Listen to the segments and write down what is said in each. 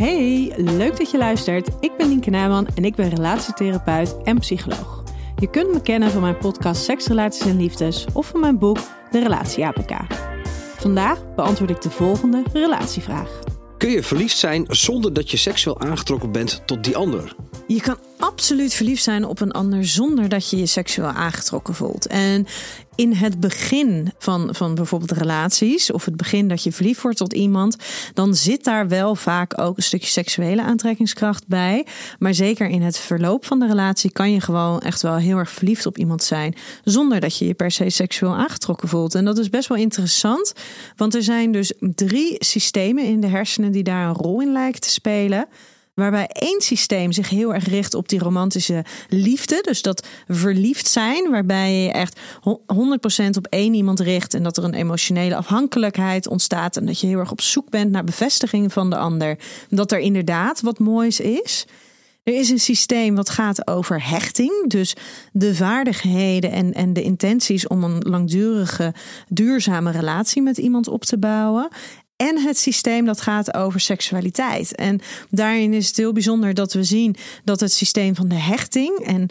Hey, leuk dat je luistert. Ik ben Nienke Nijman en ik ben relatietherapeut en psycholoog. Je kunt me kennen van mijn podcast Seks, Relaties en Liefdes of van mijn boek De Relatie APK. Vandaag beantwoord ik de volgende relatievraag. Kun je verliefd zijn zonder dat je seksueel aangetrokken bent tot die ander? Je kan absoluut verliefd zijn op een ander zonder dat je je seksueel aangetrokken voelt. En in het begin van, van bijvoorbeeld relaties, of het begin dat je verliefd wordt tot iemand, dan zit daar wel vaak ook een stukje seksuele aantrekkingskracht bij. Maar zeker in het verloop van de relatie kan je gewoon echt wel heel erg verliefd op iemand zijn, zonder dat je je per se seksueel aangetrokken voelt. En dat is best wel interessant, want er zijn dus drie systemen in de hersenen die daar een rol in lijken te spelen. Waarbij één systeem zich heel erg richt op die romantische liefde. Dus dat verliefd zijn, waarbij je echt 100% op één iemand richt. En dat er een emotionele afhankelijkheid ontstaat. En dat je heel erg op zoek bent naar bevestiging van de ander. Dat er inderdaad wat moois is. Er is een systeem wat gaat over hechting. Dus de vaardigheden en, en de intenties om een langdurige, duurzame relatie met iemand op te bouwen en het systeem dat gaat over seksualiteit. En daarin is het heel bijzonder dat we zien dat het systeem van de hechting en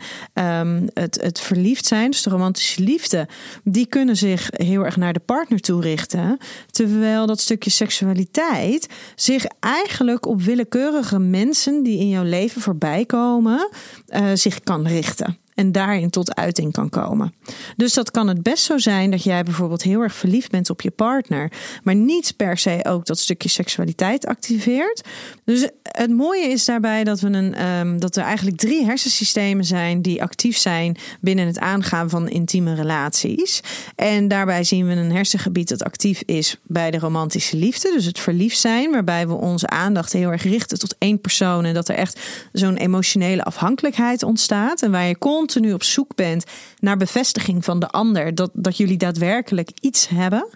um, het, het verliefd zijn, dus de romantische liefde, die kunnen zich heel erg naar de partner toe richten. Terwijl dat stukje seksualiteit zich eigenlijk op willekeurige mensen die in jouw leven voorbij komen, uh, zich kan richten en daarin tot uiting kan komen. Dus dat kan het best zo zijn dat jij bijvoorbeeld heel erg verliefd bent op je partner, maar niet per se ook dat stukje seksualiteit activeert. Dus het mooie is daarbij dat, we een, um, dat er eigenlijk drie hersensystemen zijn die actief zijn binnen het aangaan van intieme relaties. En daarbij zien we een hersengebied dat actief is bij de romantische liefde, dus het verliefd zijn, waarbij we onze aandacht heel erg richten tot één persoon en dat er echt zo'n emotionele afhankelijkheid ontstaat en waar je komt continu op zoek bent naar bevestiging van de ander, dat, dat jullie daadwerkelijk iets hebben.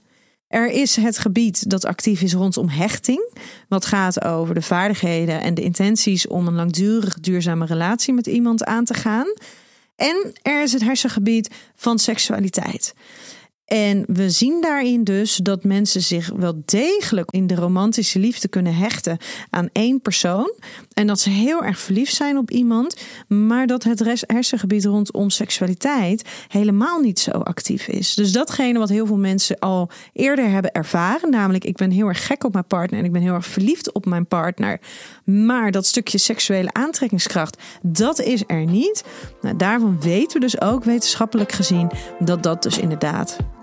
Er is het gebied dat actief is rondom hechting, wat gaat over de vaardigheden en de intenties om een langdurig duurzame relatie met iemand aan te gaan. En er is het hersengebied van seksualiteit. En we zien daarin dus dat mensen zich wel degelijk in de romantische liefde kunnen hechten aan één persoon. En dat ze heel erg verliefd zijn op iemand, maar dat het hersengebied rondom seksualiteit helemaal niet zo actief is. Dus datgene wat heel veel mensen al eerder hebben ervaren, namelijk ik ben heel erg gek op mijn partner en ik ben heel erg verliefd op mijn partner, maar dat stukje seksuele aantrekkingskracht, dat is er niet. Nou, daarvan weten we dus ook wetenschappelijk gezien dat dat dus inderdaad